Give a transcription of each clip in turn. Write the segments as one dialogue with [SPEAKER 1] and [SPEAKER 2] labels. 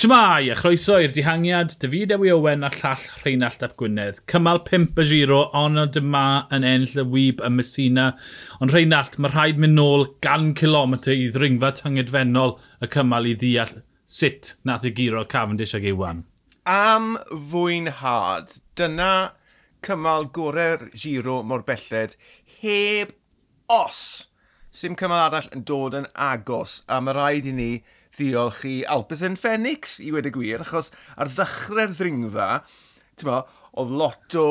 [SPEAKER 1] Siamai, a chroeso i'r dihangiad, David Ewi Owen a llall Rheinald Ap Gwynedd. Cymal 5 y giro, ond dyma yn enll y wyb y Messina. Ond Rheinald, mae rhaid mynd nôl gan kilometr i ddringfa tyngedfennol y cymal i ddeall sut nath y giro Cavendish ag Iwan.
[SPEAKER 2] Am fwynhad, dyna cymal gorau'r giro mor belled, heb os. Sim cymal arall yn dod yn agos, a mae rhaid i ni diolch i Alpecin Phoenix, i wedi gwir, achos ar ddechrau'r ddringfa, ti'n mo, oedd Lotto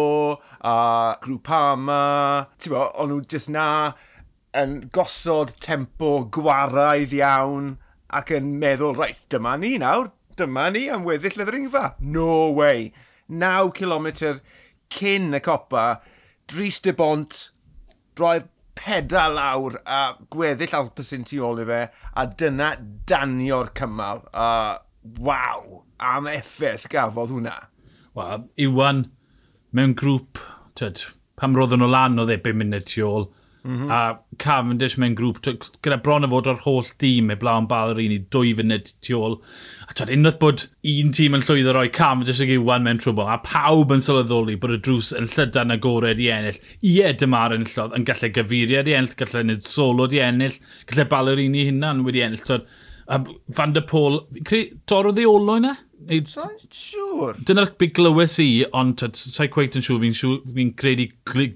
[SPEAKER 2] a Grwpama, ti'n mo, o'n nhw jyst na yn gosod tempo gwaraidd iawn ac yn meddwl, reit, dyma ni nawr, dyma ni am weddill y ddringfa. No way! 9 km cyn y copa, Dries de Bont, roi'r peda lawr a gweddill Alpecin tu ôl i fe a dyna danio'r cymal a waw am effaith gafodd hwnna.
[SPEAKER 1] Wel, Iwan mewn grŵp, tyd, pam roedden nhw lan o ddebyg munud tu ôl Mm -hmm. A Cavendish mewn grŵp, gyda bron o fod o'r holl dîm, e blaen bal un i dwy funud tu ôl. A twyd, unwaith bod un tîm yn llwyddo roi Cavendish ag Iwan mewn trwbl, a pawb yn sylweddoli bod y drws yn llydan agored i ennill. Ie, dyma'r enillodd yn gallu gyfuriad i ennill, gallu ennill solo i ennill, gallu bal yr un i hunan wedi ennill. Twyd, A Van der Pôl, torodd ei olo yna? E?
[SPEAKER 2] Sa'n siŵr.
[SPEAKER 1] Dyna'r big glywys i, ond sa'i cweith yn siŵr, fi'n fi, credu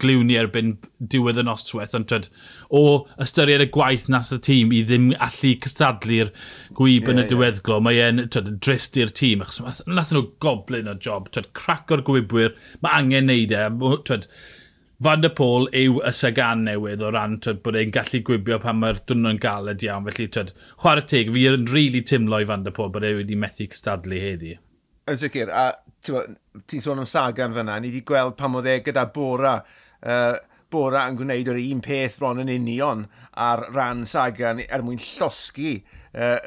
[SPEAKER 1] gliwni erbyn diwedd y noswaith, ond tyd, o ystyried y gwaith nas y tîm i ddim allu cystadlu'r gwyb yeah, yn y diweddglo, yeah. mae e'n drist i'r tîm, achos nath nhw goblin o job, tyd, crac o'r gwybwyr, mae angen neud e, tyd, Van der Pôl yw y sagan newydd o ran twyd, bod e'n gallu gwybio pan mae'r dwrnod yn galed iawn. Felly, twyd, chwarae teg, fi yn rili really timlo i Van der Pôl bod e wedi methu cystadlu heddi.
[SPEAKER 2] Yn sicr, a ti'n sôn am Sagan fyna, ni wedi gweld pan oedd e gyda Bora, uh, Bora yn gwneud yr un peth bron yn union ar ran Sagan er mwyn llosgu uh,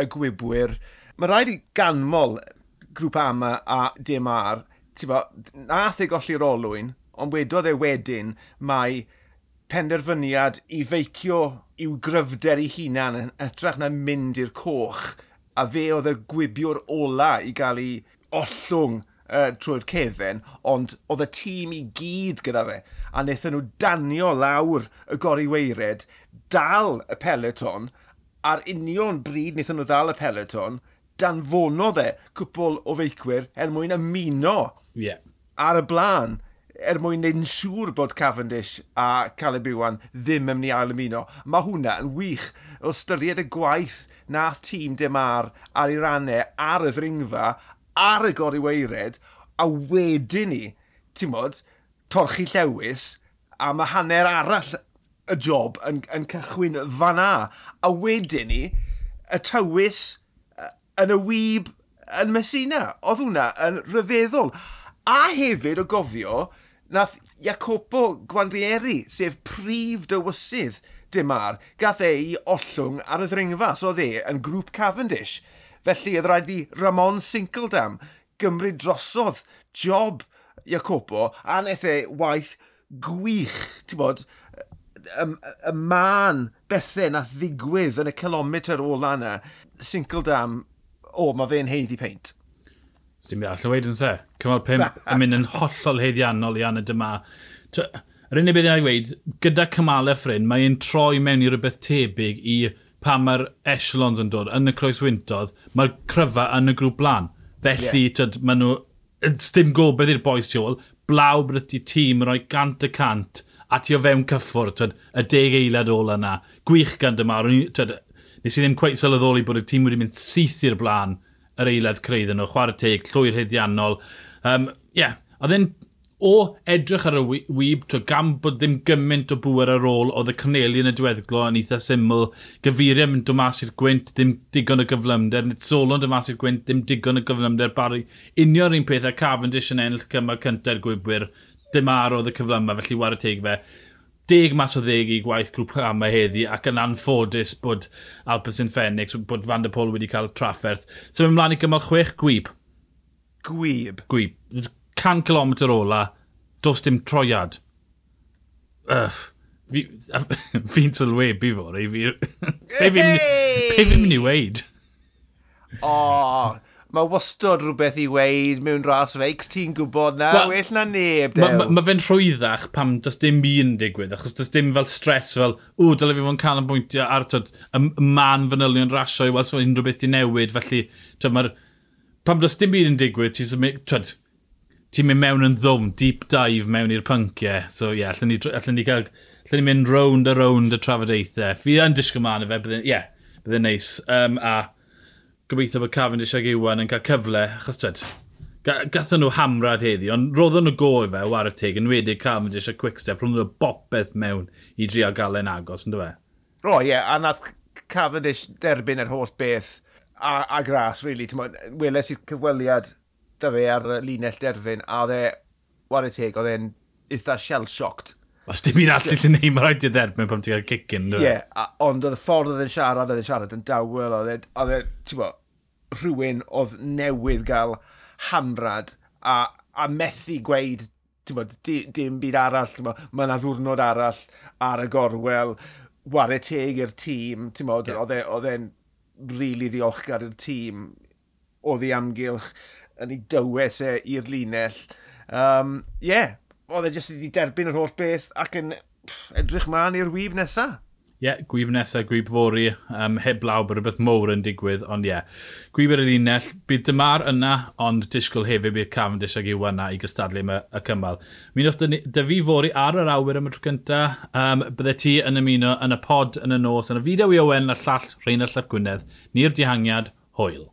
[SPEAKER 2] y gwybwyr. Mae rhaid i ganmol grŵp ama a dim ar, ti'n nath ei golli'r olwyn, ond wedodd e wedyn mae penderfyniad i feicio i'w gryfder ei hunan yn ytrach na mynd i'r coch a fe oedd e y gwibiwr ola i gael ei ollwng uh, trwy'r cefen, ond oedd y tîm i gyd gyda fe, a wnaethon nhw danio lawr y gori weired, dal y peleton, a'r union bryd wnaethon nhw ddal y peleton, danfonodd e cwpl o feicwyr er mwyn ymuno
[SPEAKER 1] yeah.
[SPEAKER 2] ar y blaen er mwyn neud yn siŵr bod Cavendish a Caleb Iwan ddim yn mynd i ail ymuno. Mae hwnna yn wych o styried y gwaith nath tîm dim ar ar ei rannau ar y ddringfa ar y goriweired a wedyn ni, ti'n bod, torchi llewis a mae hanner arall y job yn, yn cychwyn fanna. A wedyn ni, y tywys yn y wyb yn Messina. Oedd hwnna yn rhyfeddol. A hefyd o gofio nath Jacopo Gwanbieri, sef prif dywysydd Dimar, gath e i ollwng ar y ddringfa, so oedd e yn grŵp Cavendish. Felly, oedd rhaid i Ramon Sinkeldam gymryd drosodd job Jacopo, a wnaeth e waith gwych, ti'n bod, y, y man bethau nath ddigwydd yn y kilometr o lana, Sinkeldam, o, oh, mae fe'n heiddi peint.
[SPEAKER 1] Sdim byd all o weid yn se. Cymal 5 yn mynd yn hollol heiddiannol i Anna Dyma. Yr unig beth i weid, gyda cymalau ffrin, mae e'n troi mewn i rhywbeth tebyg i pa mae'r echelons yn dod yn y croes wyntodd, mae'r cryfa yn y grŵp blan. Felly, yeah. tyd, maen nhw, dim gobeith i'r boes tu ôl, blaw bryd i tîm roi gant y cant a ti o fewn cyffwr, tyd, y deg eilad ôl yna. Gwych gan dyma, tyd, nes i ddim cweith sylweddoli bod y tîm wedi mynd syth i'r blaen yr eilad creudd nhw, chwarae teg, llwy'r hyddiannol. Um, yeah, oedd e'n o edrych ar y wyb, to gam bod ddim gymaint o bwer ar ôl, oedd y Corneli yn y diweddglo yn eitha syml, gyfuriau mynd o mas i'r gwynt, ddim digon o gyflymder, nid solon o mas i'r gwynt, ddim digon o gyflymder, bari unio'r un peth a Cavendish yn ennill cymal cyntaf gwybwyr, dim ar oedd y cyflymau, felly war y teg fe deg mas o ddeg i gwaith grŵp yma heddi ac yn anffodus bod Alpecin Fenix, bod Van der Pôl wedi cael trafferth. So mae'n mlaen i gymal chwech gwyb.
[SPEAKER 2] Gwyb?
[SPEAKER 1] Gwyb. 100 km ola, dos dim troiad. Uh, Fi'n fi sylwebu fod, ei fi... Pe fi'n mynd i weid?
[SPEAKER 2] O, mae wastod rhywbeth i weid mewn ras feics, ti'n gwybod na, well, well na neb.
[SPEAKER 1] Mae ma, ma, fe'n rhwyddach pam does dim un digwydd, achos does dim fel stres fel, o, dyle fi fo'n bwyntio ar tyd, y man fanylion rasio i weld so unrhyw beth i newid, felly, tyd, mae'r, pam does dim byd yn digwydd, ti'n symud, ti'n mynd mewn yn ddwm, deep dive mewn i'r pynciau, so ie, yeah, allan ni, allan ni cael, allan ni mynd round a round y trafodaethau. Fi yn disgwyl man y fe, bydde'n, ie, yeah, bydde'n neis. Um, a, gobeithio bod Cavendish ag Iwan yn cael cyfle, achos tyd, gathen nhw hamrad heddi, ond roedden nhw go i fe war y teg, yn wedi Cavendish a Quickstep, roedden nhw bopeth mewn i drio gael e'n agos, yn dweud? E?
[SPEAKER 2] O, oh, ie, yeah, a nath Cavendish derbyn yr holl beth a, a gras, really. Weles i'r cyfweliad da fe ar y linell derfyn, a dde, war y teg, oedd e'n eitha shell-shocked
[SPEAKER 1] Os dim un atlet ti'n neud, mae rhaid i dderbyn pan ti'n cael cicin. E?
[SPEAKER 2] Ie, yeah, ond oedd y ffordd oedd e'n siarad, oedd e'n siarad yn dawel, oedd e, ti'n bo, rhywun oedd newydd gael hamrad a, a methu gweud, ti'n bo, dim, byd arall, ti'n bo, mae yna ddwrnod arall ar y gorwel, ware teg i'r tîm, ti'n bo, yeah. E- oedd e'n rili ddiolchgar i'r tîm, oedd ei amgylch yn ei dywes e i'r linell. Ie, um, yeah, oedd e jyst wedi derbyn yr holl beth ac yn edrych ma'n i'r wyb nesaf.
[SPEAKER 1] Ie, yeah, gwyb nesaf, gwyb fori, um, heb law bod rhywbeth mowr yn digwydd, ond ie. Yeah. Gwyb yr unell, bydd dymar yna, ond disgwyl hefyd bydd Cavendish ag Iwana i gystadlu yma y cymal. Mi wnaeth dyfu fori ar yr awyr am y tro cynta, um, bydde ti yn ymuno yn y pod yn y nos, yn y fideo i Owen a'r llall Rheinald Llap Gwynedd, ni'r dihangiad, hwyl.